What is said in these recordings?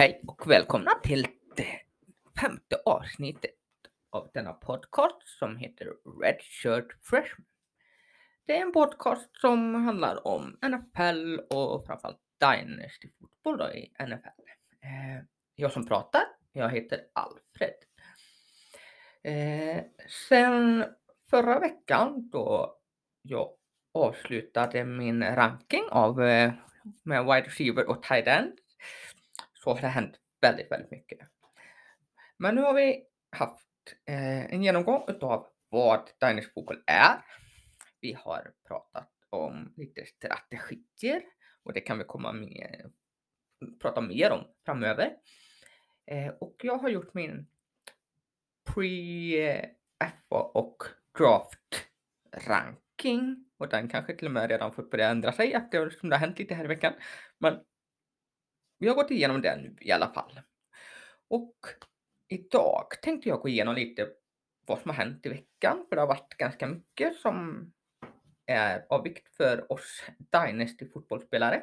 Hej och välkomna till det femte avsnittet av denna podcast som heter Red Shirt Freshman. Det är en podcast som handlar om NFL och framförallt Dynasty fotboll då i NFL. Eh, jag som pratar, jag heter Alfred. Eh, sen förra veckan då jag avslutade min ranking av eh, med wide receiver och tight end så har det hänt väldigt, väldigt mycket. Men nu har vi haft eh, en genomgång utav vad Dynasty Fotboll är. Vi har pratat om lite strategier och det kan vi komma med, prata mer om framöver. Eh, och jag har gjort min pre-FA och draft ranking och den kanske till och med redan fått börja ändra sig eftersom det har hänt lite här i veckan. Men vi har gått igenom det nu i alla fall. Och idag tänkte jag gå igenom lite vad som har hänt i veckan, för det har varit ganska mycket som är av vikt för oss Dynasty fotbollsspelare.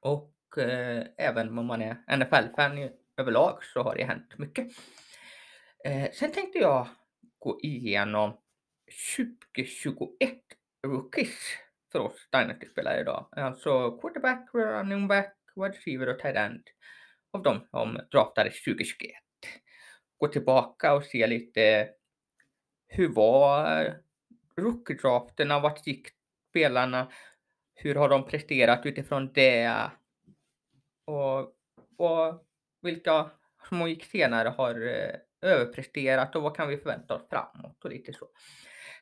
Och eh, även om man är NFL-fan överlag så har det hänt mycket. Eh, sen tänkte jag gå igenom 2021 rookies för oss Dynasty-spelare idag. Alltså quarterback, running back, wide receiver och tight end av dem som draftades 2021. Gå tillbaka och se lite hur var rookie-drafterna, vart gick spelarna, hur har de presterat utifrån det och, och vilka som gick senare har eh, överpresterat och vad kan vi förvänta oss framåt och lite så.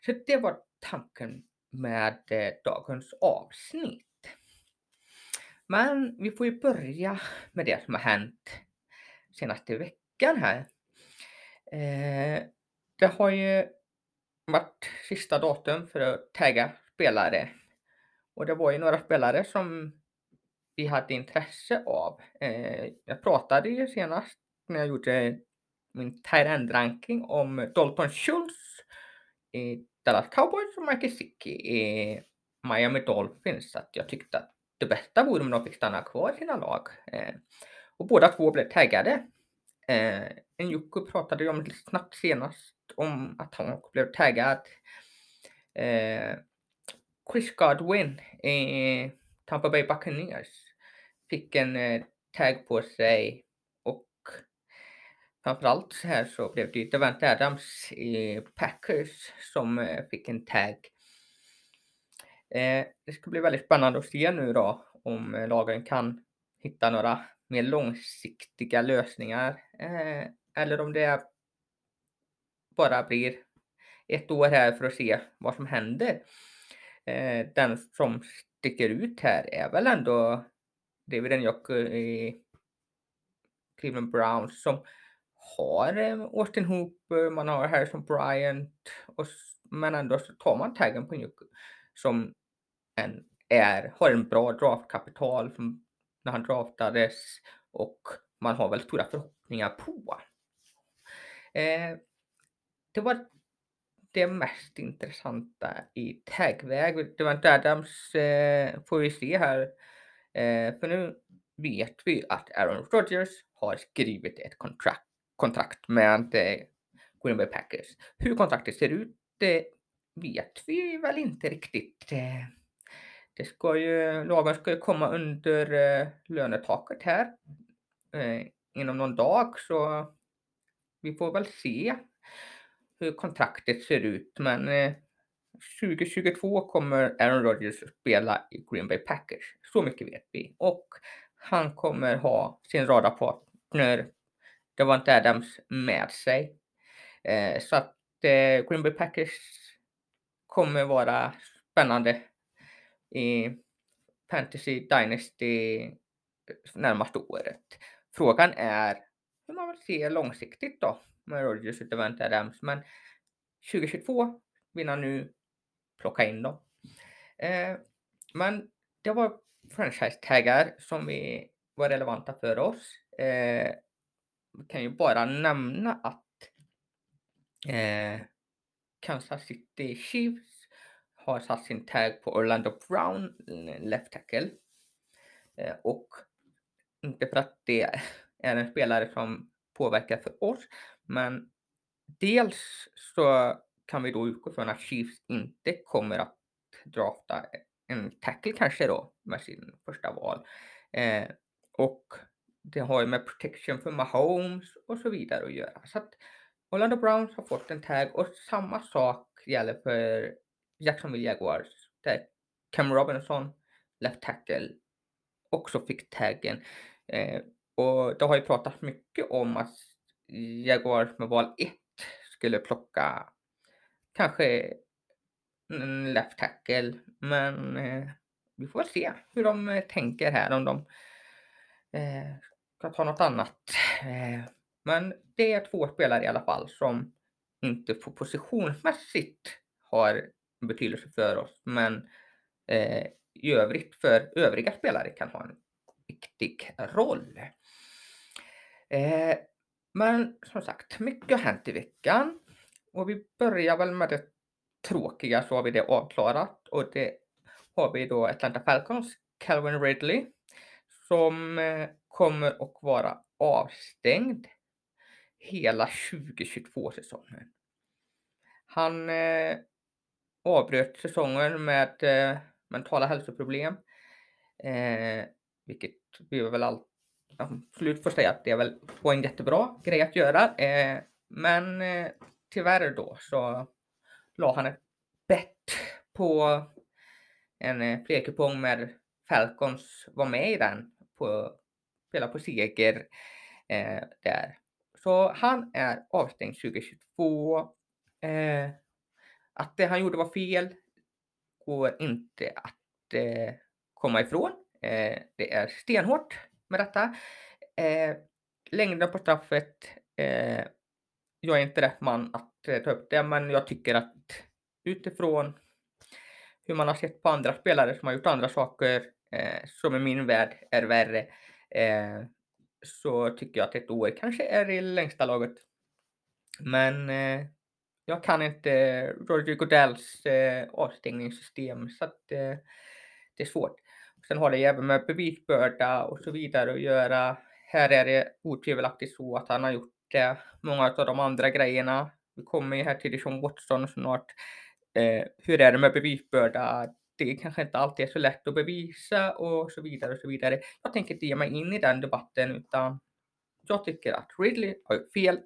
Så det var tanken med eh, dagens avsnitt. Men vi får ju börja med det som har hänt senaste veckan här. Eh, det har ju varit sista datum för att tagga spelare. Och det var ju några spelare som vi hade intresse av. Eh, jag pratade ju senast när jag gjorde min end ranking om Dalton Schultz i Dallas Cowboys och Mike Gesicki i Miami Dolphins. Att jag tyckte att det bästa vore om de fick stanna kvar i sina lag. Eh, och båda två blev taggade. Eh, Njuku pratade ju om lite snabbt senast om att han blev taggad. Eh, Chris Godwin i Tampa Bay Buccaneers fick en eh, tagg på sig och framförallt så här så blev det Devante Adams i Packers som eh, fick en tagg. Eh, det ska bli väldigt spännande att se nu då om eh, lagen kan hitta några mer långsiktiga lösningar eh, eller om det bara blir ett år här för att se vad som händer. Den som sticker ut här är väl ändå David Njoku i Cleveland Browns som har Austin Hooper, man har Harrison Bryant och, men ändå så tar man taggen på Njoku som är, har en bra draftkapital från när han draftades och man har väl stora förhoppningar på. Eh, det var det mest intressanta i tagväg. Det var inte Adams eh, får vi se här. Eh, för nu vet vi att Aaron Rodgers har skrivit ett kontrakt, kontrakt med eh, Green Bay Packers. Hur kontraktet ser ut det vet vi väl inte riktigt. Eh. Det ska ju, lagen ska ju komma under eh, lönetaket här eh, inom någon dag så vi får väl se hur kontraktet ser ut. Men eh, 2022 kommer Aaron Rodgers spela i Green Bay Packers. Så mycket vet vi. Och han kommer ha sin radarpartner Davante Adams med sig. Eh, så att eh, Green Bay Packers kommer vara spännande i Fantasy Dynasty närmaste året. Frågan är hur man vill se långsiktigt då med Rogers och Devante Adams. Men 2022 vill han nu plocka in dem. Eh, men det var franchise-taggar som vi var relevanta för oss. Eh, vi kan ju bara nämna att eh, Kansas City Chiefs har satt sin tag på Orlando Brown, eh, left tackle. Eh, och inte för att det är en spelare som påverkar för oss, men dels så kan vi då utgå från att Chiefs inte kommer att drafta en tackle kanske då med sin första val. Eh, och det har ju med protection för Mahomes och så vidare att göra. Så att Orlando Browns har fått en tag och samma sak gäller för Jacksonville Jaguars där Cam Robinson, left tackle, också fick taggen. Eh, och det har ju pratats mycket om att Jaguars med val 1 skulle plocka kanske en left tackle, men eh, vi får se hur de eh, tänker här om de eh, ska ta något annat. Eh, men det är två spelare i alla fall som inte på positionsmässigt har betydelse för oss, men eh, i övrigt för övriga spelare kan ha en viktig roll. Eh, men som sagt, mycket har hänt i veckan och vi börjar väl med det tråkiga så har vi det avklarat och det har vi då Atlanta Falcons, Calvin Ridley, som eh, kommer att vara avstängd hela 2022-säsongen. Han eh, avbröt säsongen med eh, mentala hälsoproblem, eh, vilket vi väl all, absolut får säga att det är väl var en jättebra grej att göra. Eh, men eh, tyvärr då så la han ett bett på en eh, flerkupong med Falcons var med i den på spela på seger eh, där. Så han är avstängd 2022. Att det han gjorde var fel går inte att eh, komma ifrån. Eh, det är stenhårt med detta. Eh, längden på straffet. Eh, jag är inte rätt man att eh, ta upp det, men jag tycker att utifrån hur man har sett på andra spelare som har gjort andra saker eh, som i min värld är värre eh, så tycker jag att ett år kanske är i längsta laget. Men eh, jag kan inte Roger Godells eh, avstängningssystem så att eh, det är svårt. Sen har det även med bevisbörda och så vidare att göra. Här är det otvivelaktigt så att han har gjort det. Många av de andra grejerna. Vi kommer ju här till Deshaun Watson snart. Eh, hur är det med bevisbörda? Det kanske inte alltid är så lätt att bevisa och så vidare och så vidare. Jag tänker inte ge mig in i den debatten utan jag tycker att Ridley har gjort fel.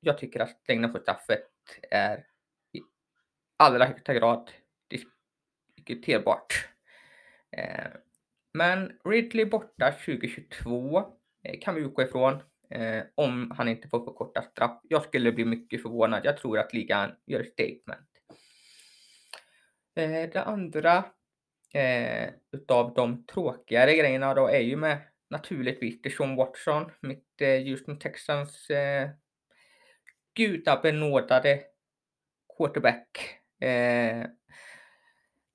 Jag tycker att längden på straffet är i allra högsta grad diskuterbart. Eh, men Ridley borta 2022 eh, kan vi utgå ifrån eh, om han inte får förkorta straff. Jag skulle bli mycket förvånad. Jag tror att ligan gör ett statement. Det andra utav de tråkigare grejerna då är ju med naturligtvis Deshaun Watson, mitt Houston Texans gudabenådade quarterback.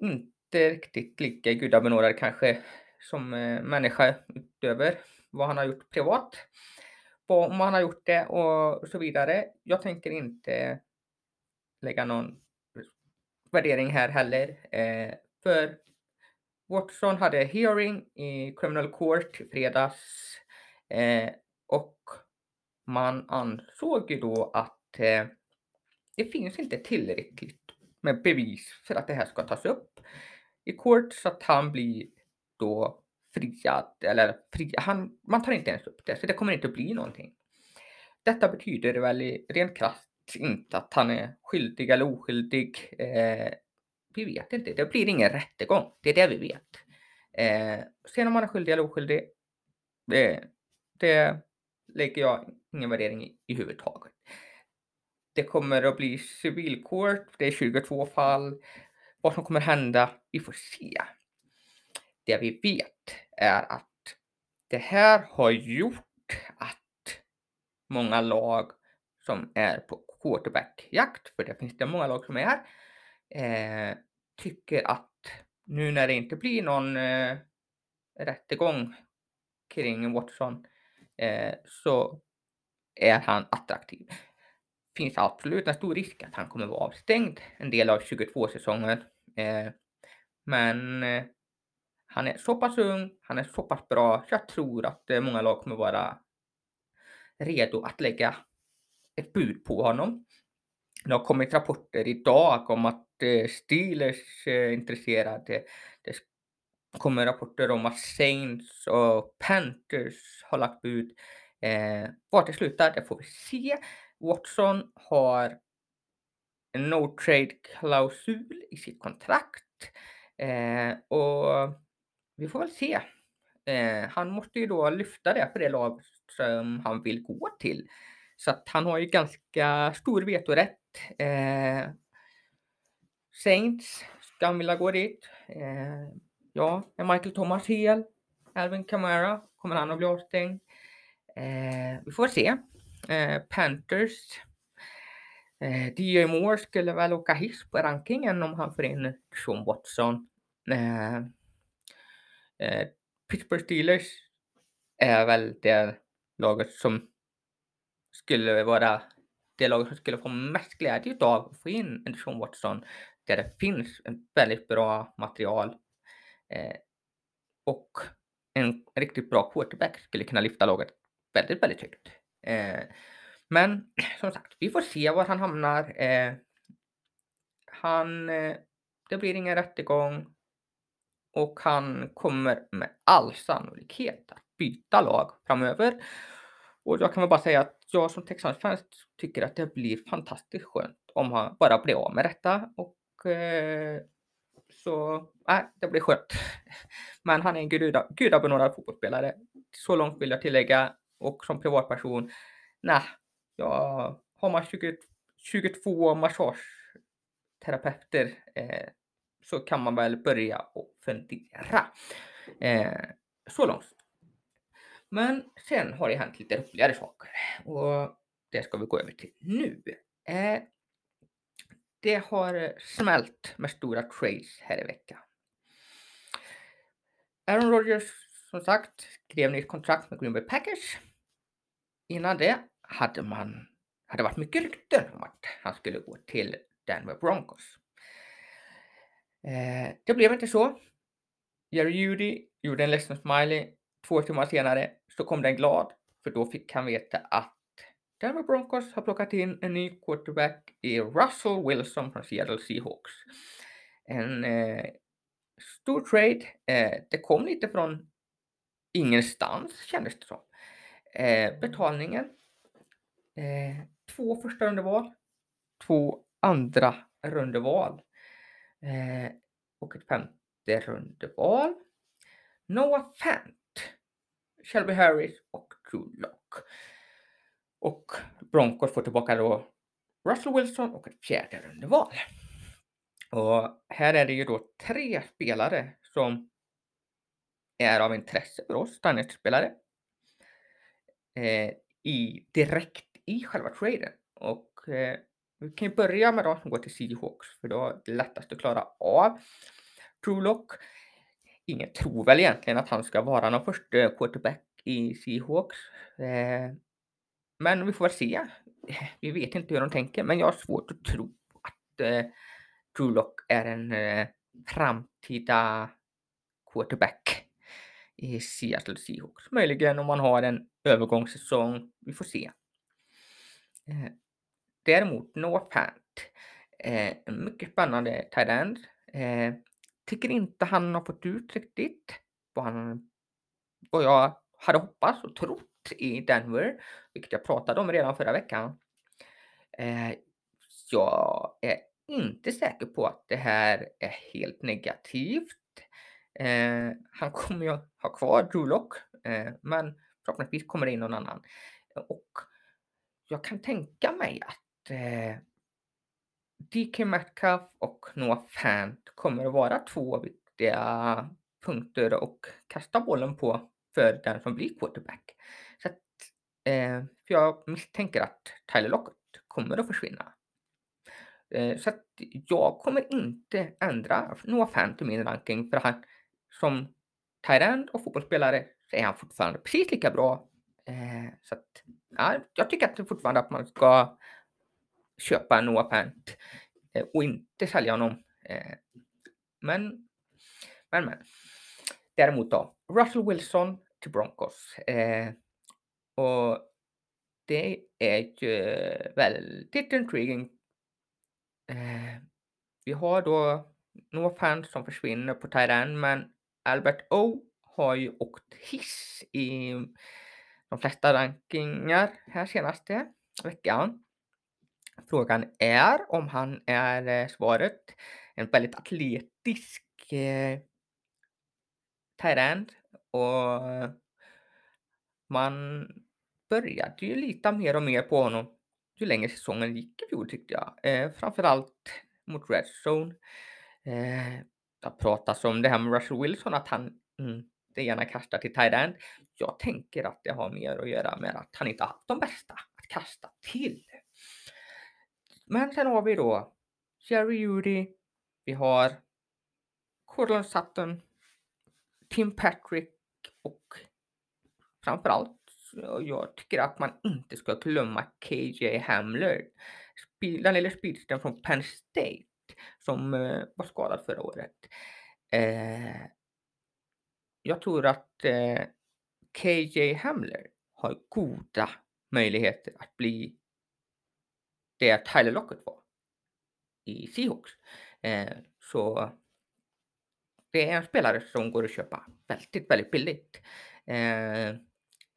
inte inte riktigt lika gudabenådad kanske som eh, människa utöver vad han har gjort privat. Om han har gjort det och så vidare. Jag tänker inte lägga någon värdering här heller. Eh, för Watson hade hearing i criminal court i fredags eh, man ansåg ju då att eh, det finns inte tillräckligt med bevis för att det här ska tas upp i court så att han blir då friad. Eller fri, han, man tar inte ens upp det, så det kommer inte att bli någonting. Detta betyder väl rent krasst inte att han är skyldig eller oskyldig. Eh, vi vet inte. Det blir ingen rättegång. Det är det vi vet. Eh, sen om han är skyldig eller oskyldig, eh, det lägger jag ingen värdering i, i huvud taget. Det kommer att bli civilkort. Det är 22 fall vad som kommer hända, vi får se. Det vi vet är att det här har gjort att många lag som är på quarterbackjakt, för det finns det många lag som är, eh, tycker att nu när det inte blir någon eh, rättegång kring Watson eh, så är han attraktiv finns absolut en stor risk att han kommer vara avstängd en del av 22-säsongen. Eh, men eh, Han är så pass ung, han är så pass bra, så jag tror att eh, många lag kommer vara redo att lägga ett bud på honom. Det har kommit rapporter idag om att eh, Steelers är intresserade. Det kommer rapporter om att Saints och Panthers har lagt bud. Eh, vart det slutar, det får vi se. Watson har en no trade klausul i sitt kontrakt eh, och vi får väl se. Eh, han måste ju då lyfta det för det lag som han vill gå till. Så att han har ju ganska stor vetorätt. Eh, Saints ska han vilja gå dit. Eh, ja, är Michael Thomas hel? Alvin Kamara, kommer han att bli avstängd? Eh, vi får se. Eh, Panthers. Eh, DJ Moore skulle väl åka hiss på rankingen om han får in Sean Watson. Eh, eh, Pittsburgh Steelers är väl det laget som skulle vara det laget som skulle få mest glädje av att få in en Sean Watson där det finns en väldigt bra material eh, och en riktigt bra quarterback skulle kunna lyfta laget väldigt, väldigt högt. Eh, men som sagt, vi får se var han hamnar. Eh, han, eh, det blir ingen rättegång och han kommer med all sannolikhet att byta lag framöver. Och jag kan väl bara säga att jag som Texans-fans tycker att det blir fantastiskt skönt om han bara blir av med detta och eh, så, nej, det blir skönt. Men han är en gudabenådad fotbollsspelare. Så långt vill jag tillägga. Och som privatperson, nej, jag har man 20, 22 massageterapeuter eh, så kan man väl börja och fundera. Eh, så långt. Men sen har det hänt lite roligare saker och det ska vi gå över till nu. Eh, det har smält med stora trades här i veckan. Aaron Rodgers, som sagt, skrev nytt kontrakt med Green Bay Packers. Innan det hade man hade varit mycket rykten om att han skulle gå till Denver Broncos. Eh, det blev inte så. Jerry Judy gjorde en ledsen smiley. Två timmar senare så kom den glad, för då fick han veta att Denver Broncos har plockat in en ny quarterback i Russell Wilson från Seattle Seahawks. En eh, stor trade. Eh, det kom lite från ingenstans kändes det som. Eh, betalningen. Eh, två första rundeval. Två andra rundeval. Eh, och ett femte rundeval. Noah Fant. Shelby Harris och Drew Lock. Och Broncos får tillbaka då Russell Wilson och ett fjärde rundeval. Och här är det ju då tre spelare som är av intresse för oss, Dynasty-spelare. Eh, i, direkt i själva traden. Och eh, vi kan ju börja med de som går till Seahawks, för då är det lättast att klara av. Trulock. Ingen tror väl egentligen att han ska vara någon första quarterback i Seahawks. Eh, men vi får väl se. Vi vet inte hur de tänker, men jag har svårt att tro att eh, Trulock är en eh, framtida quarterback i Seattle Seahawks. Möjligen om man har en övergångssäsong. Vi får se. Eh, däremot Noah Pant. Eh, mycket spännande tight end. Eh, tycker inte han har fått ut riktigt vad, han, vad jag hade hoppats och trott i Denver, vilket jag pratade om redan förra veckan. Eh, jag är inte säker på att det här är helt negativt. Eh, han kommer ju ha kvar Drew eh, men förhoppningsvis kommer det in någon annan. Och jag kan tänka mig att eh, DK Metcalf och Noah Fant kommer att vara två viktiga punkter och kasta bollen på för den som blir quarterback. Så att, eh, för jag misstänker att Tyler Lockett kommer att försvinna. Eh, så att jag kommer inte ändra Noah Fant i min ranking för han som tight och fotbollsspelare så är han fortfarande precis lika bra. Eh, så att, ja, jag tycker att fortfarande att man ska köpa Noah Pant eh, och inte sälja honom. Eh, men, men, men. Däremot då, Russell Wilson till Broncos. Eh, och det är ju väldigt intriguing. Eh, vi har då Noah Pant som försvinner på Tyrand, men Albert O har ju åkt hiss i de flesta rankingar här senaste veckan. Frågan är om han är eh, svaret. En väldigt atletisk eh, Tyrend och man började ju lita mer och mer på honom ju längre säsongen gick i fjol tyckte jag. Eh, framförallt mot Red Zone. Eh, det har pratats om det här med Russell Wilson, att han inte gärna kastar till tight end. Jag tänker att det har mer att göra med att han inte har haft de bästa att kasta till. Men sen har vi då Jerry Judy, vi har Cortland Sutton, Tim Patrick och framförallt jag tycker att man inte ska glömma KJ Hamler. Den lilla speedstern från Penn State som eh, var skadad förra året. Eh, jag tror att eh, KJ Hamler har goda möjligheter att bli det Tyler Lockett var i Seahawks. Eh, så det är en spelare som går att köpa väldigt, väldigt billigt. Eh,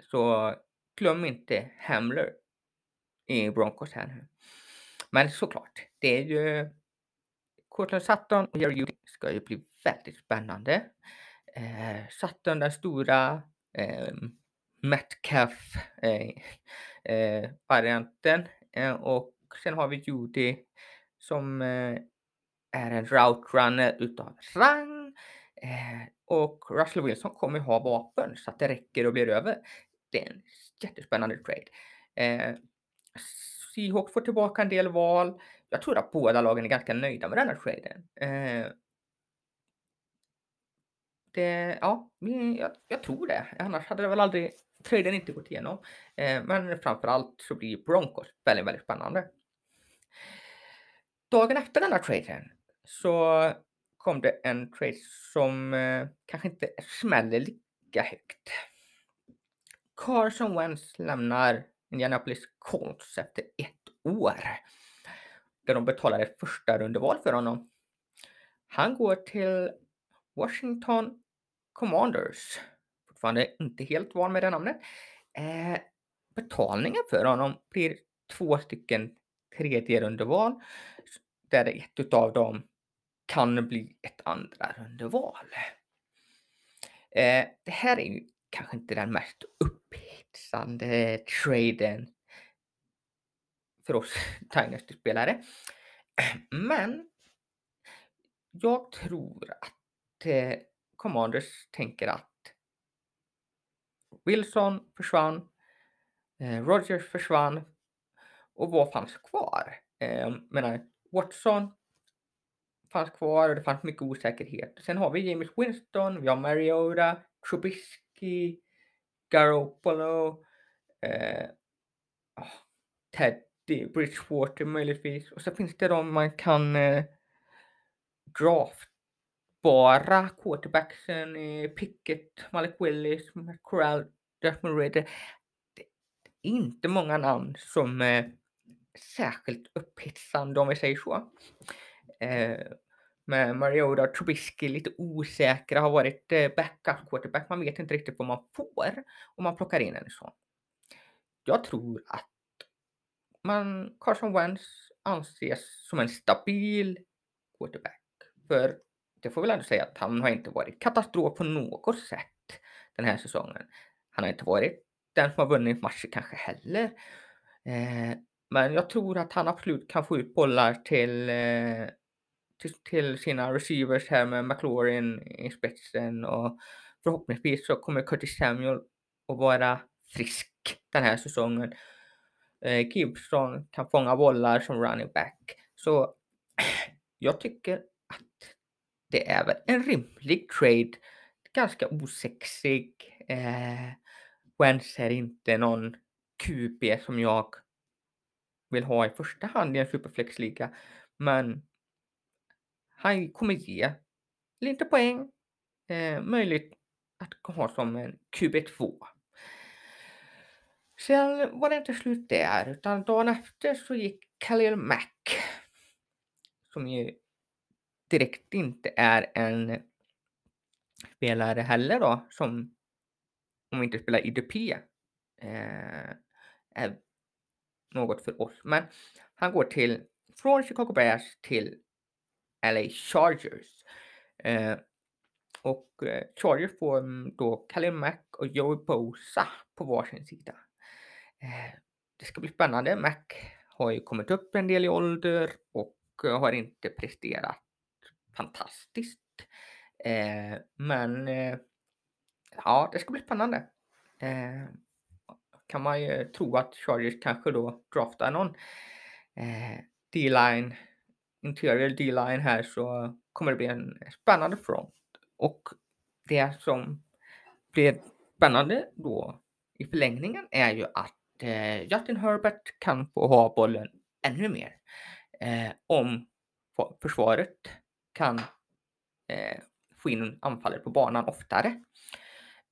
så glöm inte Hamler i Broncos här nu. Men såklart, det är ju Courtland Sutton och Jerry Judy ska ju bli väldigt spännande. Eh, Sutton den stora eh, Metcalf eh, eh, varianten eh, och sen har vi Judy som eh, är en route runner utav rang eh, och Russell Wilson kommer ha vapen så att det räcker och blir över. Det är en jättespännande trade. Eh, Seahawks får tillbaka en del val. Jag tror att båda lagen är ganska nöjda med den här traden. Eh, det, ja, jag, jag, tror det. Annars hade det väl aldrig traden inte gått igenom. Eh, men framförallt så blir Broncos väldigt, väldigt spännande. Dagen efter den här traden så kom det en trade som eh, kanske inte smäller lika högt. Carson Wentz lämnar Indianapolis Colts efter ett år. Där de betalar ett första rundeval för honom. Han går till Washington Commanders. Fortfarande inte helt van med det namnet. Eh, betalningen för honom blir två stycken tredje rundeval. Där ett utav dem kan bli ett andra rundeval. Eh, det här är ju kanske inte den mest upphetsande traden för oss Dynasty-spelare. Men jag tror att eh, Commanders tänker att Wilson försvann, eh, Rogers försvann och vad fanns kvar? Eh, menar, Watson fanns kvar och det fanns mycket osäkerhet. Sen har vi James Winston, vi har Mariota, Trubisky, Garoppolo, eh, ah, Ted Teddy, Bridgewater möjligtvis. Och så finns det de man kan eh, draftbara quarterbacksen, eh, Pickett, Malik Willis, Corral, Desmond Ridder. Det är inte många namn som är särskilt upphetsande om vi säger så. Eh, med Mariota och Trubisky lite osäkra, har varit eh, backup quarterback. Man vet inte riktigt vad man får om man plockar in en sån. Jag tror att men Carson Wentz anses som en stabil quarterback. För det får väl ändå säga att han har inte varit katastrof på något sätt den här säsongen. Han har inte varit den som har vunnit matcher kanske heller. Eh, men jag tror att han absolut kan få ut bollar till eh, till, till sina receivers här med McLaurin i spetsen och förhoppningsvis så kommer Curtis Samuel att vara frisk den här säsongen. Eh, Gibson kan fånga bollar som running back. Så jag tycker att det är väl en rimlig trade. Ganska osexig. Eh, Wentz är inte någon QB som jag vill ha i första hand i en superflexliga. Men han kommer ge lite poäng, eh, möjligt, att ha som en QB2. Sen var det inte slut där, utan dagen efter så gick Khalil Mack, som ju direkt inte är en spelare heller då, som om vi inte spelar IDP, eh, är något för oss. Men han går till, från Chicago Bears till LA Chargers. Eh, och eh, Chargers får då Khalil Mack och Joey Bosa på varsin sida. Eh, det ska bli spännande. Mac har ju kommit upp en del i ålder och eh, har inte presterat fantastiskt. Eh, men ja, det ska bli spännande. Kan man ju tro att Chargers kanske då draftar någon D-line, interior D-line här så kommer det bli en spännande front. Och det som blir spännande då i förlängningen är ju att eh, Justin Herbert kan få ha bollen ännu mer. Eh, om försvaret kan eh, få in anfallare på banan oftare.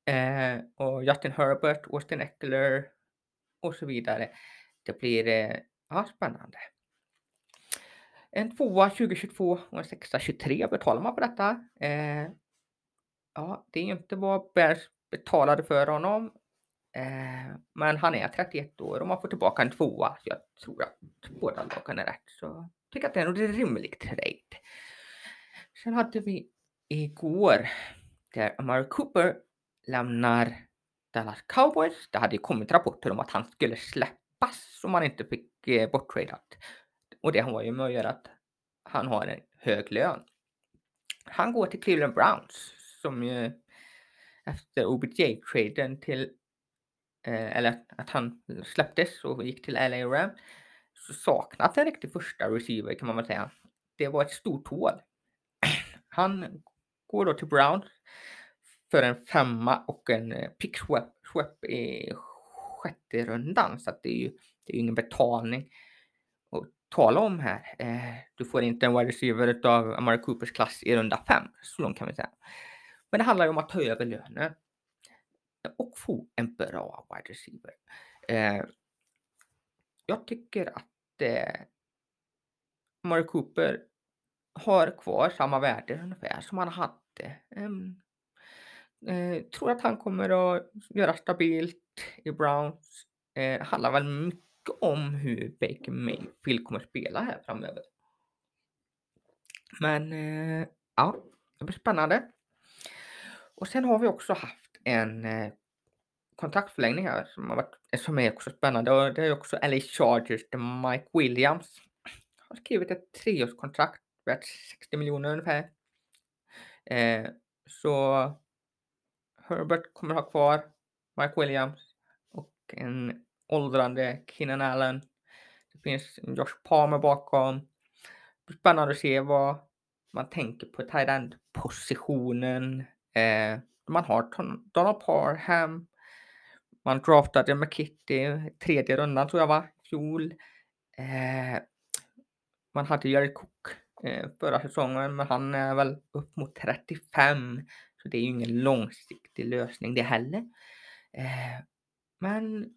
Eh, och Justin Herbert, Austin Eckler och så vidare. Det blir eh, ja, spännande. En tvåa 2022 och en sexa 23 betalar man på detta. Eh, ja, det är inte vad Bears betalade för honom. Eh, men han är 31 år och man får tillbaka en tvåa. Så jag tror att båda lagen är rätt. Så jag tycker att det är en rimlig trade. Sen hade vi igår där Amari Cooper lämnar Dallas Cowboys. Det hade kommit rapporter om att han skulle släppas om han inte fick eh, borttradat. Och det har ju med att göra att han har en hög lön. Han går till Cleveland Browns som ju efter OBJ-traden till Eh, eller att han släpptes och gick till LA Rams så saknas en riktig första receiver kan man väl säga. Det var ett stort hål. Han går då till Brown för en femma och en eh, pick swap i sjätte rundan. Så att det är ju det är ingen betalning att tala om här. Eh, du får inte en wide receiver av Amari Coopers klass i runda fem. Så långt kan vi säga. Men det handlar ju om att ta över lönen och få en bra wide receiver. Eh, jag tycker att eh, Amari Cooper har kvar samma värde ungefär som han hade. Um, Eh, tror att han kommer att göra stabilt i Browns. Eh, det handlar väl mycket om hur Baker Mayfield kommer att spela här framöver. Men eh, ja, det blir spännande. Och sen har vi också haft en eh, kontraktförlängning här som, har varit, eh, som är också spännande och det är också LA Chargers där Mike Williams har skrivit ett treårskontrakt värt 60 miljoner ungefär. Eh, så Herbert kommer ha kvar Mike Williams och en åldrande Keenan Allen. Det finns Josh Palmer bakom. Det spännande att se vad man tänker på tight end positionen. Eh, man har Donald Parham. Man draftade McKitty tredje rundan tror jag var, fjol. Eh, man hade Jerry Cook eh, förra säsongen, men han är väl upp mot 35. Så det är ju ingen långsiktig lösning det heller. Eh, men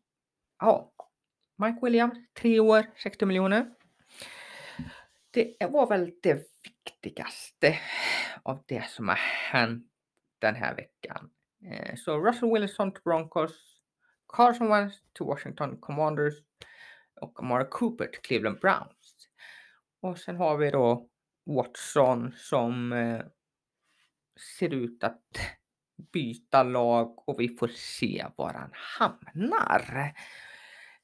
ja, Mike Williams, tre år, 60 miljoner. Det var väl det viktigaste av det som har hänt den här veckan. Eh, så Russell Wilson till Broncos, Carson Wentz till Washington Commanders och Amara Cooper till Cleveland Browns. Och sen har vi då Watson som eh, ser ut att byta lag och vi får se var han hamnar.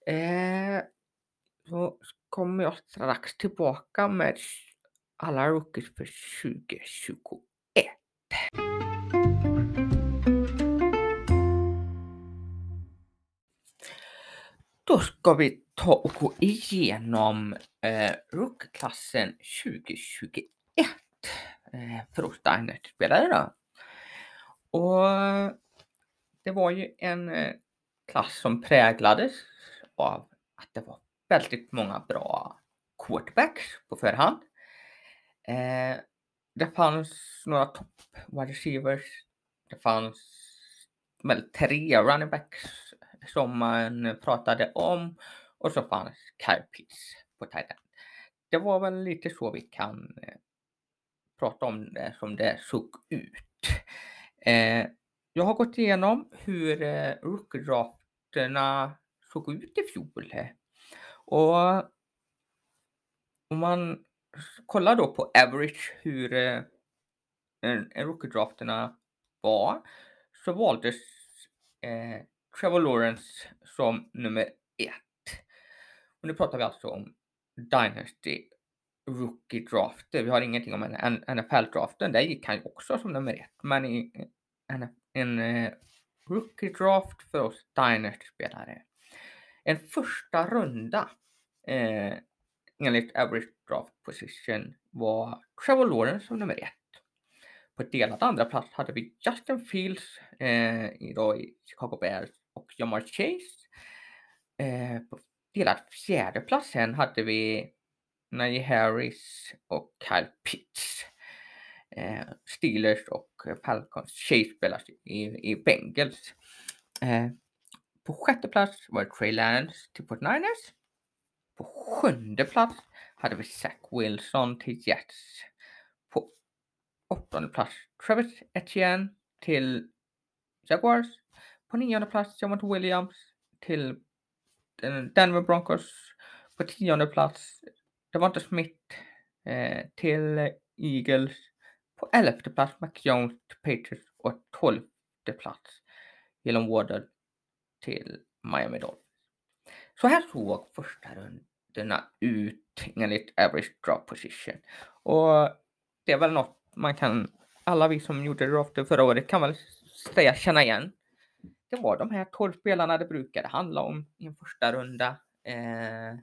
Eh, så kommer jag strax tillbaka med alla rookies för 2021. Då ska vi ta och gå igenom eh, rookklassen 2021 eh, för Steinert-spelare då. Och det var ju en eh, klass som präglades av att det var väldigt många bra quarterbacks på förhand. Eh, det fanns några topp wide receivers. Det fanns väl tre running backs som man pratade om och så fanns Kyle på Thailand. Det var väl lite så vi kan eh, prata om det som det såg ut. Eh, jag har gått igenom hur eh, rookie-drafterna såg ut i fjol. Eh. Och om man kollar då på average hur eh, rookie-drafterna var så valdes eh, Trevor Lawrence som nummer ett. Och nu pratar vi alltså om Dynasty Rookie Drafter. Vi har ingenting om NFL-draften. Där gick han ju också som nummer ett. Men i eh, en, en Rookie Draft för oss Dynasty-spelare. En första runda eh, enligt Average Draft Position var Trevor Lawrence som nummer ett. På delad andra plats hade vi Justin Fields eh, i Chicago Bears och Jamar Chase. Eh, på delad fjärde platsen hade vi Najee Harris och Kyle Pitts. Eh, Steelers och Falcons. Chase spelas i, i Bengals. Eh, på sjätte plats var det Trey Lance till 49ers. På sjunde plats hade vi Zach Wilson till Jets. På åttonde plats Travis Etienne till Jaguars. På nionde plats Jamont Williams till eh, Denver Broncos. På tionde plats Devonta Smith eh, till Eagles. På elfte plats Mac Jones till Patriots och tolfte plats Elon Wardle till Miami Dolphins. Så här såg första rundorna ut enligt average drop position. Och det är väl något man kan, alla vi som gjorde det förra året kan väl säga känna igen. Det var de här 12 spelarna det brukade handla om i en första runda. Eh,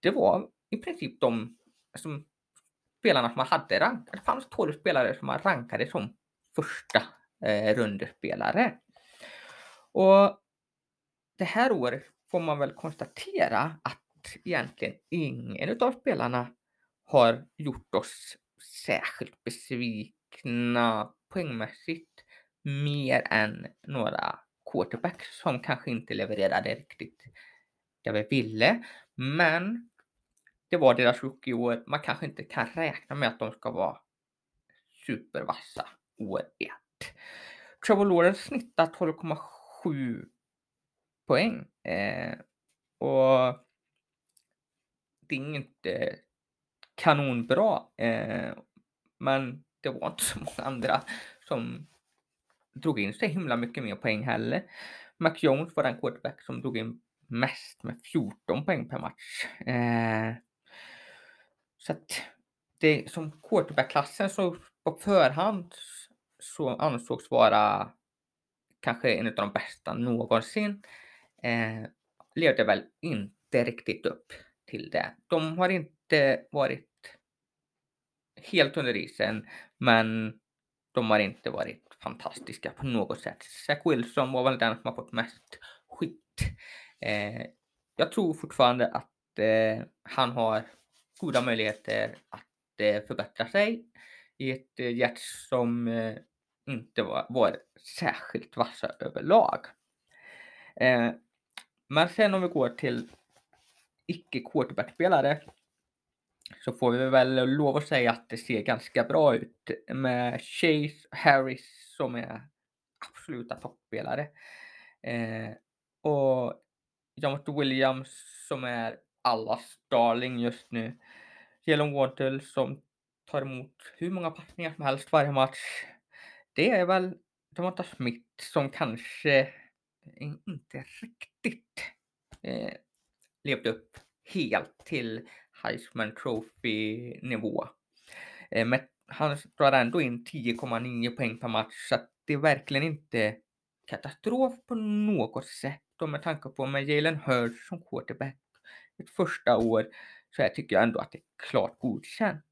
det var i princip de som spelarna som man hade rankat. Det fanns 12 spelare som man rankade som första eh, rundespelare. Och det här året får man väl konstatera att egentligen ingen av spelarna har gjort oss särskilt besvikna poängmässigt mer än några quarterbacks som kanske inte levererade riktigt det vi ville. Men det var deras rookie-år. Man kanske inte kan räkna med att de ska vara supervassa år 1. Trevor Lawrence snittar 12,7 poäng. Eh, och det är inte kanonbra. Eh, men det var inte så många andra som drog in så himla mycket mer poäng heller. Mac Jones var den quarterback som drog in mest med 14 poäng per match. Eh, så att det som quarterback-klassen så på förhand så ansågs vara kanske en av de bästa någonsin eh, levde väl inte riktigt upp till det. De har inte varit helt under isen, men de har inte varit fantastiska på något sätt. Zach Wilson var väl den som har fått mest skit. Eh, jag tror fortfarande att eh, han har goda möjligheter att eh, förbättra sig i ett eh, hjärt som eh, inte var, var särskilt vassa överlag. Eh, men sen om vi går till icke quarterback-spelare så får vi väl lov att säga att det ser ganska bra ut med Chase Harris som är absoluta toppspelare. Eh, och Jamot Williams som är allas darling just nu. Jalen Waddle som tar emot hur många passningar som helst varje match. Det är väl Devonta Smith som kanske inte riktigt eh, levde upp helt till Heisman Trophy nivå. Eh, men han drar ändå in 10,9 poäng per match så att det är verkligen inte katastrof på något sätt. Och med tanke på med Jalen Hurts som quarterback ett första år så här tycker jag ändå att det är klart godkänt.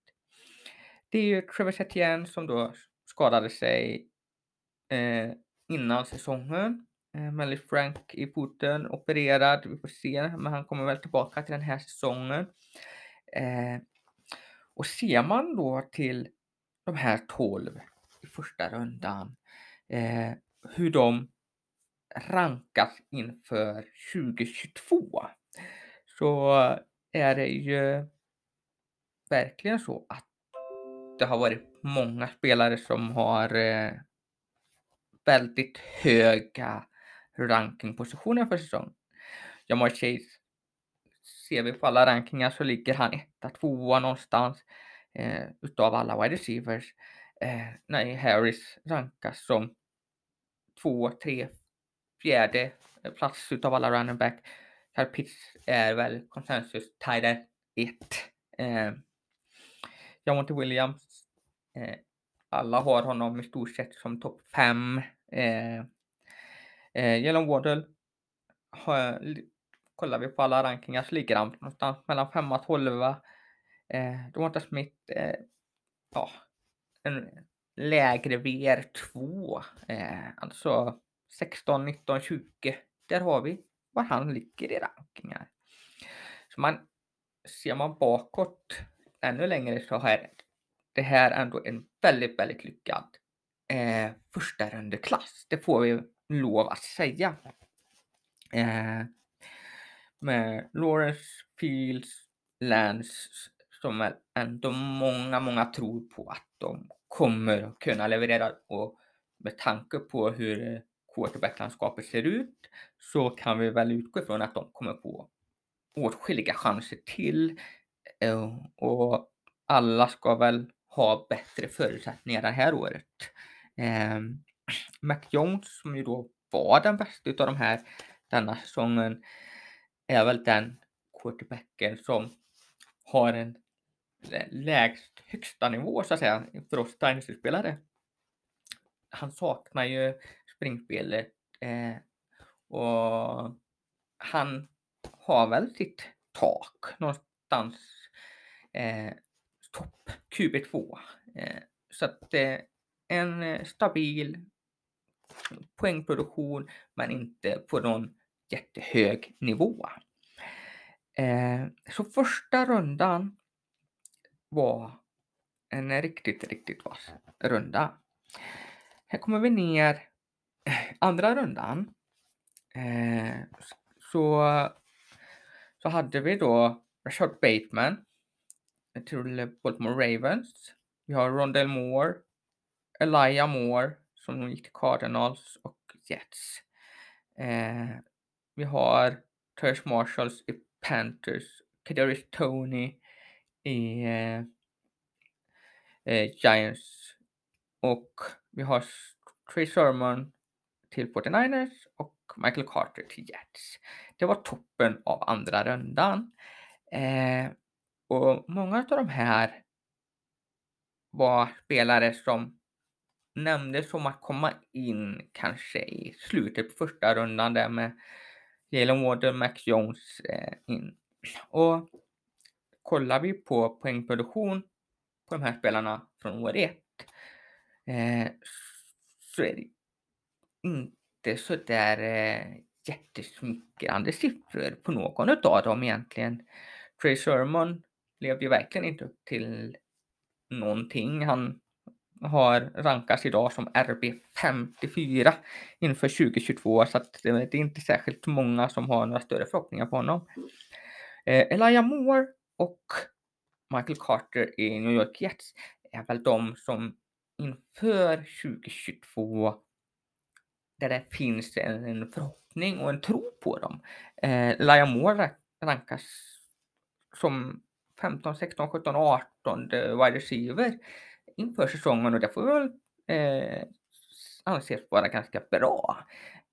Det är ju Travis Etienne som då skadade sig eh, innan säsongen. Eh, Melly Frank i foten, opererad. Vi får se, men han kommer väl tillbaka till den här säsongen. Eh, och ser man då till de här 12 i första rundan, eh, hur de rankas inför 2022 så är det ju verkligen så att det har varit många spelare som har eh, väldigt höga rankingpositioner för säsongen. Jamal Chase, ser vi på alla rankingar så ligger han etta, tvåa någonstans eh, utav alla wide receivers. Eh, nej, Harris rankas som två, tre, fjärde eh, plats utav alla running back. Kyle Pitts är väl konsensus tider 1. Eh, Jamonte Williams, eh, alla har honom i stort sett som topp 5. Eh, eh, Jalen Waddle, kollar vi på alla rankingar så ligger han någonstans mellan 5 och 12. Eh, Devonta Smith, eh, ja, en lägre VR2, eh, alltså 16, 19, 20. Där har vi var han ligger i rankingar. Så man, ser man bakåt ännu längre så är det här ändå en väldigt, väldigt lyckad eh, första rundeklass. Det får vi lov att säga. Eh, med Lawrence Fields, Lance som är ändå många, många tror på att de kommer kunna leverera och med tanke på hur quarterbacklandskapet ser ut så kan vi väl utgå ifrån att de kommer få åtskilliga chanser till eh, och alla ska väl ha bättre förutsättningar det här året. Ehm, Mac Jones som ju då var den bästa utav de här denna säsongen är väl den quarterbacken som har en lägst högsta nivå så att säga för oss Dynasty-spelare. Han saknar ju springspelet eh, och han har väl sitt tak någonstans eh, topp QB2. Eh, så att eh, en stabil poängproduktion men inte på någon jättehög nivå. Eh, så första rundan var en riktigt, riktigt vass runda. Här kommer vi ner eh, andra rundan. Eh, så, så hade vi då Rashard Bateman till Baltimore Ravens. Vi har Rondell Moore, Elijah Moore som gick till Cardinals och Jets. Eh, vi har Terrence Marshalls i Panthers, Kadarius Tony i eh, eh, Giants och vi har Trey Sermon till 49ers och Michael Carter till Jets. Det var toppen av andra rundan. Eh, och många av de här var spelare som nämndes som att komma in kanske i slutet på första rundan där med Jalen Water, Max Jones eh, in. Och kollar vi på poängproduktion på de här spelarna från år 1. eh, så är det inte så där eh, jättesmickrande siffror på någon av dem egentligen. Trey Sermon levde ju verkligen inte upp till någonting. Han har rankats idag som RB54 inför 2022 så att eh, det är inte särskilt många som har några större förhoppningar på honom. Eh, Elijah Moore och Michael Carter i New York Jets är väl de som inför 2022 där det finns en, en förhoppning och en tro på dem. Eh, Elijah Moore rankas som 15, 16, 17, 18 wide receiver inför säsongen och det får väl eh, anses vara ganska bra.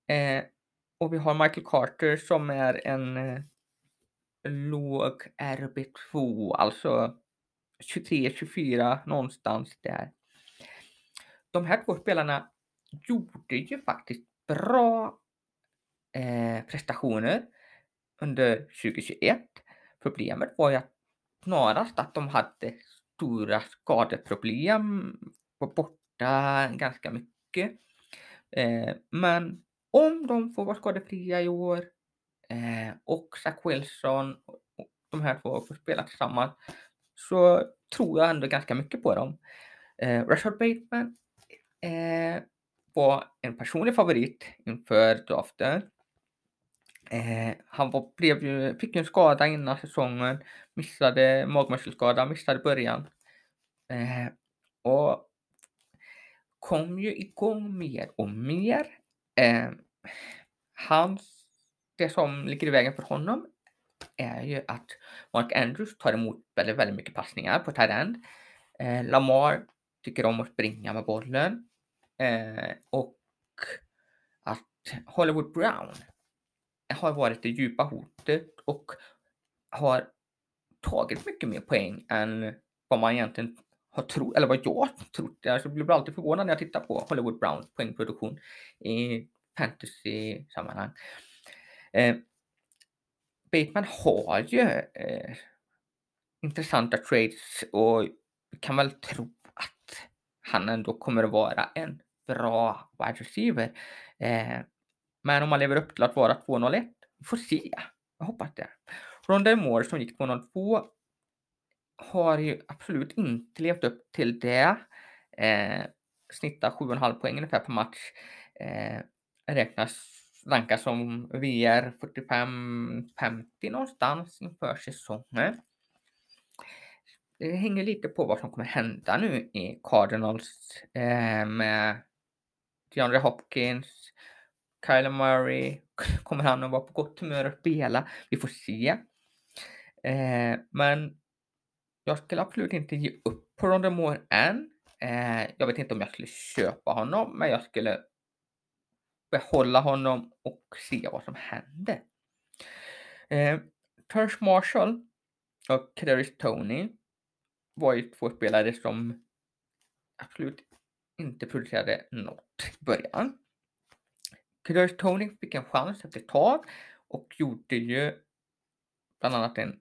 Eh, och vi har Michael Carter som är en eh, låg RB2, alltså 23-24 någonstans där. De här två spelarna gjorde ju faktiskt bra eh, prestationer under 2021. Problemet var ju att snarast att de hade stora skadeproblem, var borta ganska mycket. Eh, men om de får vara skadefria i år eh, och Zach Wilson, och de här två får spela tillsammans, så tror jag ändå ganska mycket på dem. Eh, Rashard Bateman, eh, var en personlig favorit inför draften. Eh, han var, blev ju, fick ju en skada innan säsongen, missade magmuskelskada, missade början. Eh, och kom ju igång mer och mer. Eh, hans, det som ligger i vägen för honom är ju att Mark Andrews tar emot väldigt, väldigt mycket passningar på tight end. Eh, Lamar tycker om att springa med bollen. Eh, och att Hollywood Brown har varit det djupa hotet och har tagit mycket mer poäng än vad man egentligen har trott, eller vad jag trott. Alltså, jag blir alltid förvånad när jag tittar på Hollywood Browns poängproduktion i fantasy-sammanhang. Eh, Bateman har ju eh, intressanta trades och kan väl tro att han ändå kommer att vara en bra wide receiver. Eh, men om man lever upp till att vara 201, vi får se. Jag hoppas det. Rondell Moore som gick 202 har ju absolut inte levt upp till det. Eh, snittar 7,5 poäng ungefär per match. Eh, räknas rankas som VR 45-50 någonstans inför säsongen. Det hänger lite på vad som kommer hända nu i Cardinals eh, med DeAndre Hopkins, Kyler Murray. Kommer han att vara på gott humör och spela? Vi får se. Eh, men jag skulle absolut inte ge upp på Rondé Moore än. Eh, jag vet inte om jag skulle köpa honom, men jag skulle behålla honom och se vad som händer. Eh, Tersh Marshall och Kadarius Tony var ju två spelare som absolut inte producerade något i början. Kadarius Tony fick en chans efter ett tag och gjorde ju bland annat en,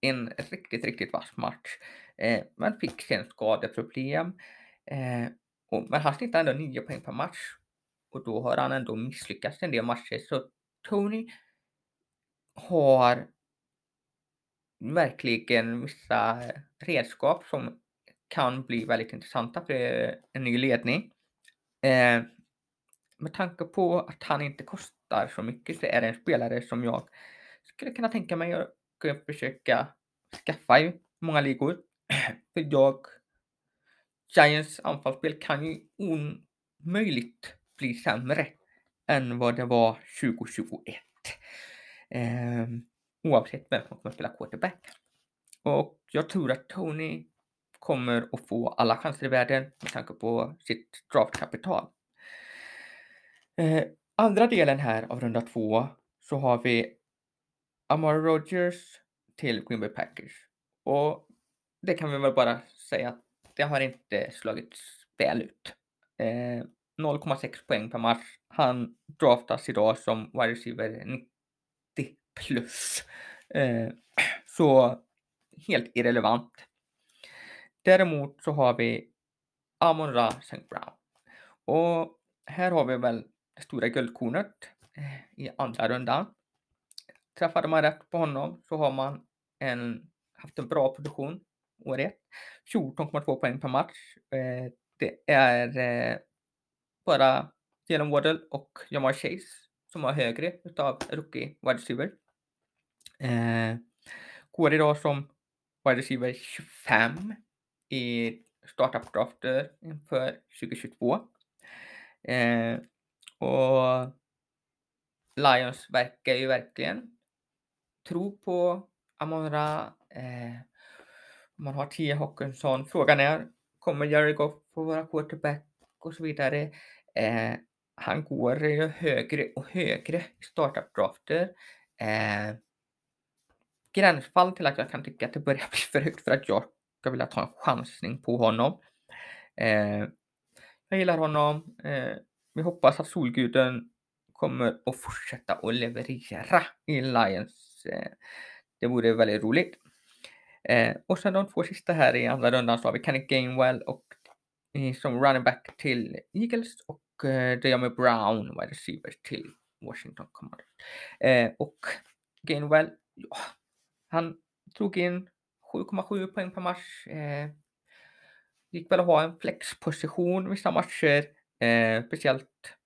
en riktigt, riktigt vass match. Eh, men fick sen skadeproblem. Eh, och, men han snittade ändå 9 poäng per match och då har han ändå misslyckats en del matcher. Så Tony har verkligen vissa redskap som kan bli väldigt intressanta för en ny ledning. Eh, med tanke på att han inte kostar så mycket så är det en spelare som jag skulle kunna tänka mig att försöka skaffa i många ligor. För jag Giants anfallsspel kan ju omöjligt bli sämre än vad det var 2021. Eh, oavsett vem som kommer spela quarterback. Och jag tror att Tony kommer att få alla chanser i världen med tanke på sitt draftkapital. Eh, andra delen här av runda två så har vi Amara Rogers till Green Bay Packers. Och det kan vi väl bara säga att det har inte slagit väl ut. Eh, 0,6 poäng per match. Han draftas idag som wide receiver 90 plus. Eh, så helt irrelevant. Däremot så har vi Amon Ra St. Brown. Och här har vi väl stora guldkornet eh, i andra rundan. Träffade man rätt på honom så har man en, haft en bra produktion år ett. 14,2 poäng per match. Eh, det är eh, bara Jalen Waddle och Jamal Chase som har högre utav rookie wide receiver. Går idag som wide receiver 25 i startup-drafter inför 2022. Och Lions verkar ju verkligen tro på Amonra. Eh, man har T. Hawkinson. Frågan är, kommer Jerry Goff få vara quarterback och så vidare? Eh, han går ju högre och högre i startup-drafter. Eh, gränsfall till att jag kan tycka att det börjar bli för högt för att jag ska vilja ta en chansning på honom. Eh, jag gillar honom. Eh, vi hoppas att Solguden kommer att fortsätta att leverera i Lions. Eh, det vore väldigt roligt. Eh, och sen de två sista här i andra rundan så har vi Kenny Gainwell och eh, som running back till Eagles och Deami Diami Brown, wide receiver till Washington Commanders. Och Gainwell, ja, han drog in 7,7 poäng per match. Eh, gick väl att ha en flexposition vissa matcher. Eh, speciellt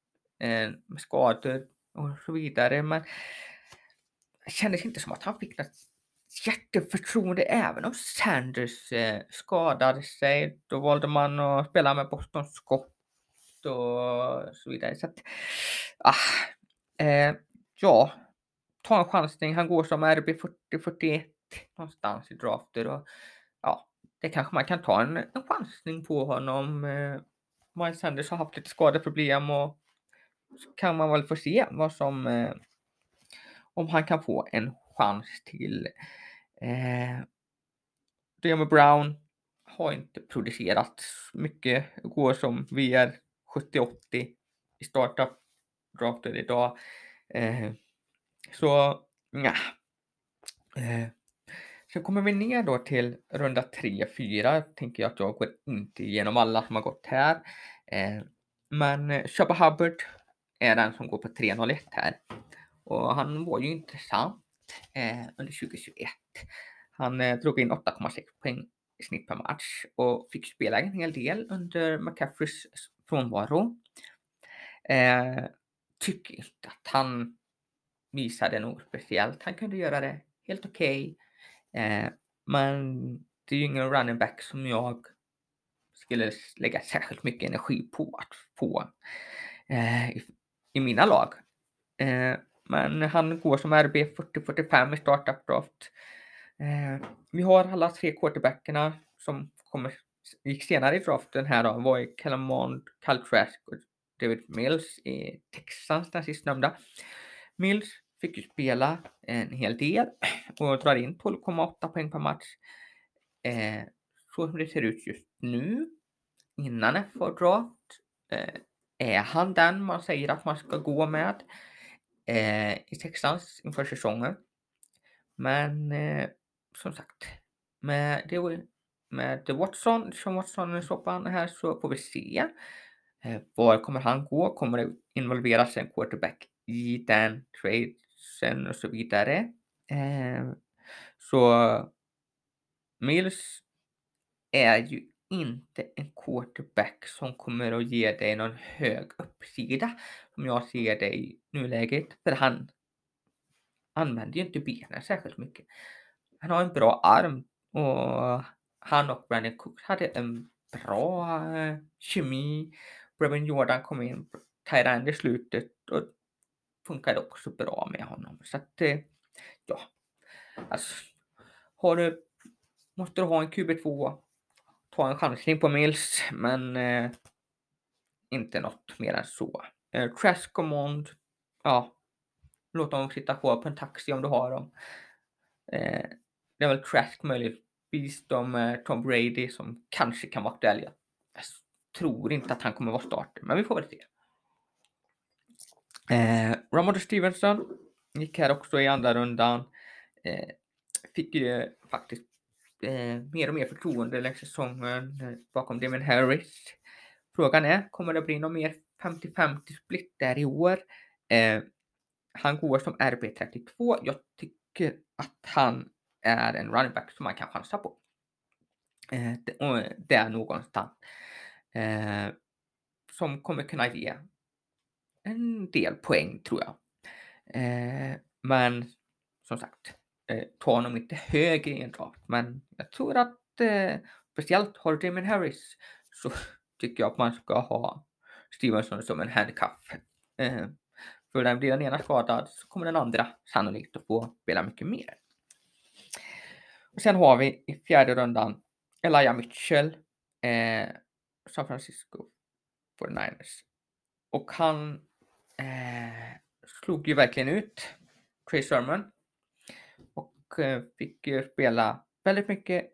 eh, med skador och så vidare. Men det kändes inte som att han fick något jätteförtroende även om Sanders eh, skadade sig. Då valde man att spela med Boston Scott och så vidare. Så att, ah, eh, ja, ta en chansning. Han går som RB 40-41 någonstans i drafter och ja, det kanske man kan ta en, en chansning på honom. Eh, Miles Sanders har haft lite skadeproblem och så kan man väl få se vad som eh, om han kan få en chans till. Eh, Diamond Brown har inte producerat mycket, går som VR 70-80 i startup drafter idag. Eh, så nja. Eh, så kommer vi ner då till runda 3-4. Tänker jag att jag går inte igenom alla som har gått här. Eh, men Shubba Hubbard är den som går på 3.01 här. Och han var ju intressant eh, under 2021. Han eh, drog in 8,6 poäng i snitt per match och fick spela en hel del under McCaffreys frånvaro. Eh, tycker inte att han visade något speciellt. Han kunde göra det helt okej. Okay. Eh, men det är ju ingen running back som jag skulle lägga särskilt mycket energi på att få eh, i, i, mina lag. Eh, men han går som RB 40-45 i startup draft. Eh, vi har alla tre quarterbackerna som kommer, gick senare i draften här då, var i Calamond, Caltrask och David Mills i Texans, den sistnämnda. Mills fick ju spela en hel del och drar in 12,8 poäng per match. Eh, så som det ser ut just nu, innan FA draft, eh, är han den man säger att man ska gå med eh, i Texans inför säsongen. Men eh, som sagt, med, det, med Watson, som Watson är soppan här så får vi se. Eh, var kommer han gå? Kommer det involveras en quarterback i den trade? Sen och så vidare? Ehm, så Mills är ju inte en quarterback som kommer att ge dig någon hög uppsida som jag ser det i nuläget. För han använder ju inte benen särskilt mycket. Han har en bra arm och han och Brandon Cook hade en bra eh, kemi. Brevin Jordan kom in Tyrand i slutet och funkade också bra med honom. Så att, eh, ja. Alltså, har du, måste du ha en QB2, ta en chansning på Mills, men eh, inte något mer än så. Eh, Trash Command, ja, låt dem sitta kvar på en taxi om du har dem. Eh, det är väl Trask möjligtvis de eh, Tom Brady som kanske kan vara aktuell. Jag tror inte att han kommer vara starter, men vi får väl se. Eh, Ramondre Stevenson gick här också i andra rundan. Eh, fick ju eh, faktiskt eh, mer och mer förtroende längs säsongen eh, bakom Damien Harris. Frågan är, kommer det bli någon mer 50-50 split där i år? Eh, han går som RB32. Jag tycker att han är en running back som man kan chansa på. Eh, där någonstans. Eh, som kommer kunna ge en del poäng tror jag. Eh, men som sagt, eh, ta honom inte högre i en draft. Men jag tror att eh, speciellt har Damon Harris så tycker jag att man ska ha Stevenson som en handcuff. Eh, för när blir den ena skadad så kommer den andra sannolikt att få spela mycket mer. Och sen har vi i fjärde rundan Elijah Mitchell, eh, San Francisco 49ers. Och han eh, slog ju verkligen ut Trey Sermon och eh, fick ju spela väldigt mycket.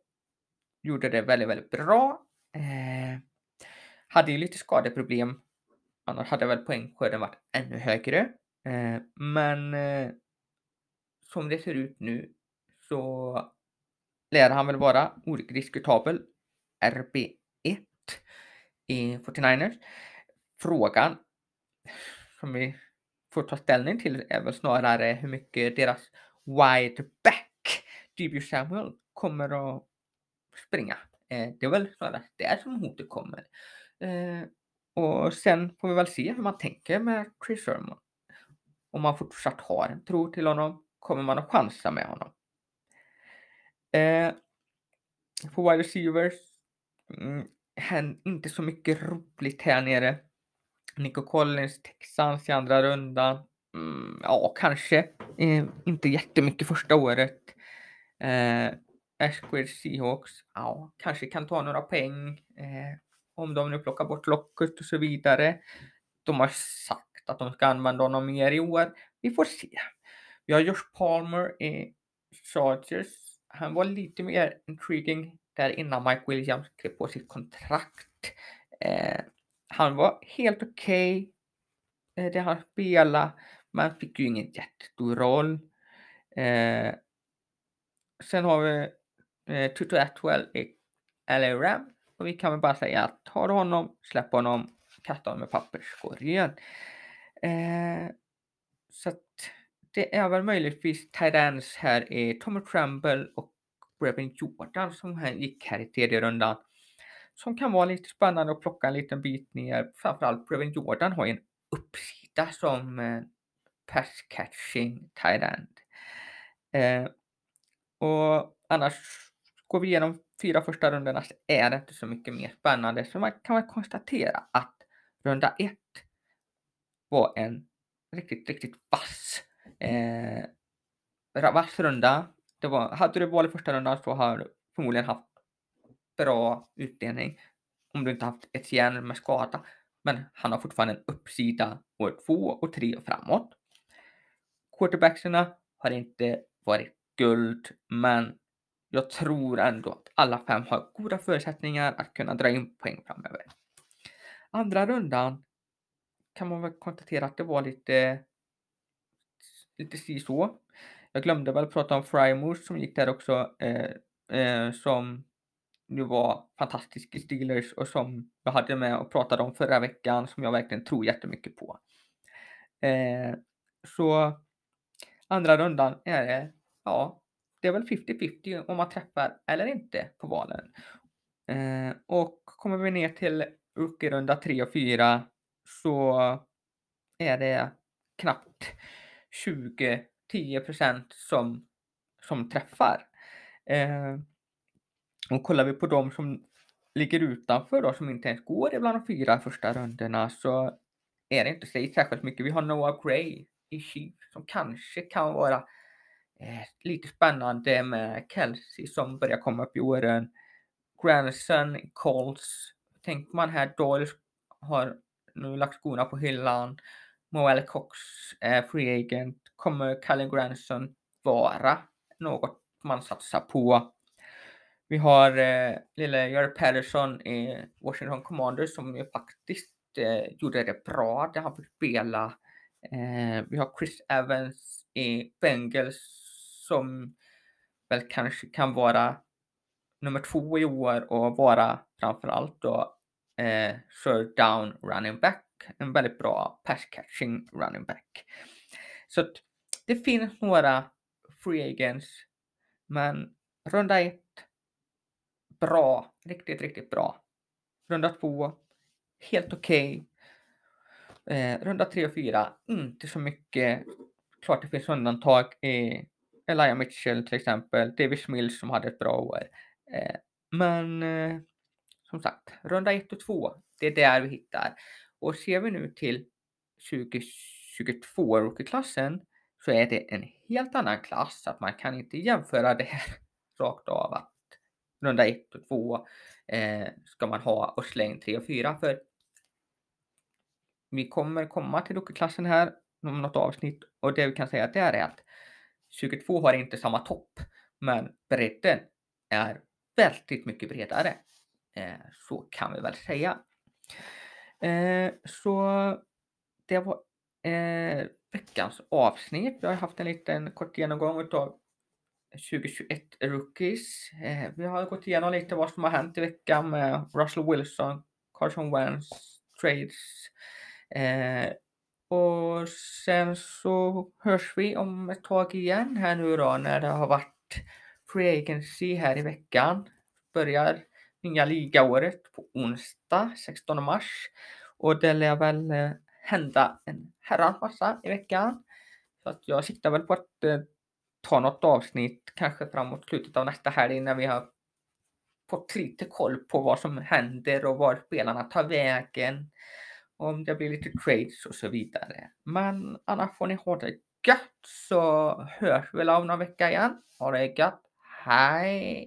Gjorde det väldigt, väldigt bra. Eh, hade ju lite skadeproblem Annars hade väl poängskörden varit ännu högre. Eh, men eh, som det ser ut nu så lär han väl vara odiskutabel RB1 i 49ers. Frågan som vi får ta ställning till är väl snarare hur mycket deras wide back DB Samuel kommer att springa. Eh, det är väl snarare där som hotet kommer. Eh, och sen får vi väl se hur man tänker med Chris Sherman. Om man fortsatt har en tro till honom, kommer man att chansa med honom? Eh, på wide receivers, mm, inte så mycket roligt här nere. Nico Collins, Texans i andra rundan. Mm, ja, kanske. Eh, inte jättemycket första året. Eh, Ashquid Seahawks, ja, kanske kan ta några poäng. Eh, om de nu plockar bort locket och så vidare. De har sagt att de ska använda honom mer i år. Vi får se. Vi har Josh Palmer i Chargers. Han var lite mer intriguing där innan Mike Williams skrev på sitt kontrakt. Eh, han var helt okej. Okay. Det han spelade, men fick ju ingen jättestor roll. Eh, sen har vi eh, Tutu Atwell i LA Ram. Och vi kan väl bara säga att tar du honom, släpp honom, kasta honom i papperskorgen. Eh, så att det är väl möjligtvis Tyrans här i Tommy Tremble och Brevin Jordan som här gick här i tredje rundan. Som kan vara lite spännande att plocka en liten bit ner. Framförallt Brevin Jordan har ju en uppsida som eh, pass catching tight eh, och annars går vi igenom fyra första rundorna så är det inte så mycket mer spännande. Så man kan väl konstatera att runda ett var en riktigt, riktigt vass, eh, vass runda. Det var, hade du val i första rundan så har du förmodligen haft bra utdelning om du inte haft ett järn med skada. Men han har fortfarande en uppsida år två och tre och framåt. Quarterbacksarna har inte varit guld, men jag tror ändå att alla fem har goda förutsättningar att kunna dra in poäng framöver. Andra rundan kan man väl konstatera att det var lite lite si så. Jag glömde väl prata om Frymouth som gick där också eh, eh, som nu var fantastisk i Steelers och som jag hade med och pratade om förra veckan som jag verkligen tror jättemycket på. Eh, så andra rundan är det, ja, det är väl 50-50 om man träffar eller inte på valen. Eh, och kommer vi ner till rookie-runda 3 och 4 så är det knappt 20, 10 som, som träffar. Eh, och kollar vi på de som ligger utanför då, som inte ens går ibland de fyra första rundorna så är det inte sig särskilt mycket. Vi har Noah Gray i Chiefs som kanske kan vara eh, lite spännande med Kelsey som börjar komma upp i åren. Granson, Colts. Tänker man här, Doyle har nu lagt skorna på hyllan. Moelle Cox är free agent. Kommer Callen Granson vara något man satsar på? Vi har eh, lille Jerry Patterson i Washington Commanders som ju faktiskt eh, gjorde det bra där han fick spela. Eh, vi har Chris Evans i Bengals som väl kanske kan vara nummer två i år och vara framförallt då eh, third down running back. En väldigt bra pass catching running back. Så det finns några free agents, men runda ett bra, riktigt, riktigt bra. Runda två, helt okej. Okay. Eh, runda tre och fyra, inte så mycket. Klart det finns undantag i Elijah Mitchell till exempel, Davis Mills som hade ett bra år. Eh, men eh, som sagt, runda ett och två, det är där vi hittar. Och ser vi nu till 2022 rookie-klassen så är det en helt annan klass, att man kan inte jämföra det här rakt av att runda 1 och 2 eh, ska man ha och släng 3 och 4 för vi kommer komma till rookie-klassen här om något avsnitt och det vi kan säga där är att 22 har inte samma topp men bredden är väldigt mycket bredare. Eh, så kan vi väl säga. Eh, så det var eh, veckans avsnitt. Vi har haft en liten kort genomgång av 2021 rookies. Eh, vi har gått igenom lite vad som har hänt i veckan med Russell Wilson, Carson Wentz, trades. Eh, och sen så hörs vi om ett tag igen här nu då när det har varit Free Agency här i veckan. Börjar nya ligaåret på onsdag 16 mars. Och det lär väl eh, hända en herrans massa i veckan. Så att jag siktar väl på att ta något avsnitt kanske framåt slutet av nästa helg när vi har fått lite koll på vad som händer och var spelarna tar vägen. Om det blir lite trades och så vidare. Men annars får ni ha det gött så hörs vi väl om någon vecka igen. Ha det gött. Hej!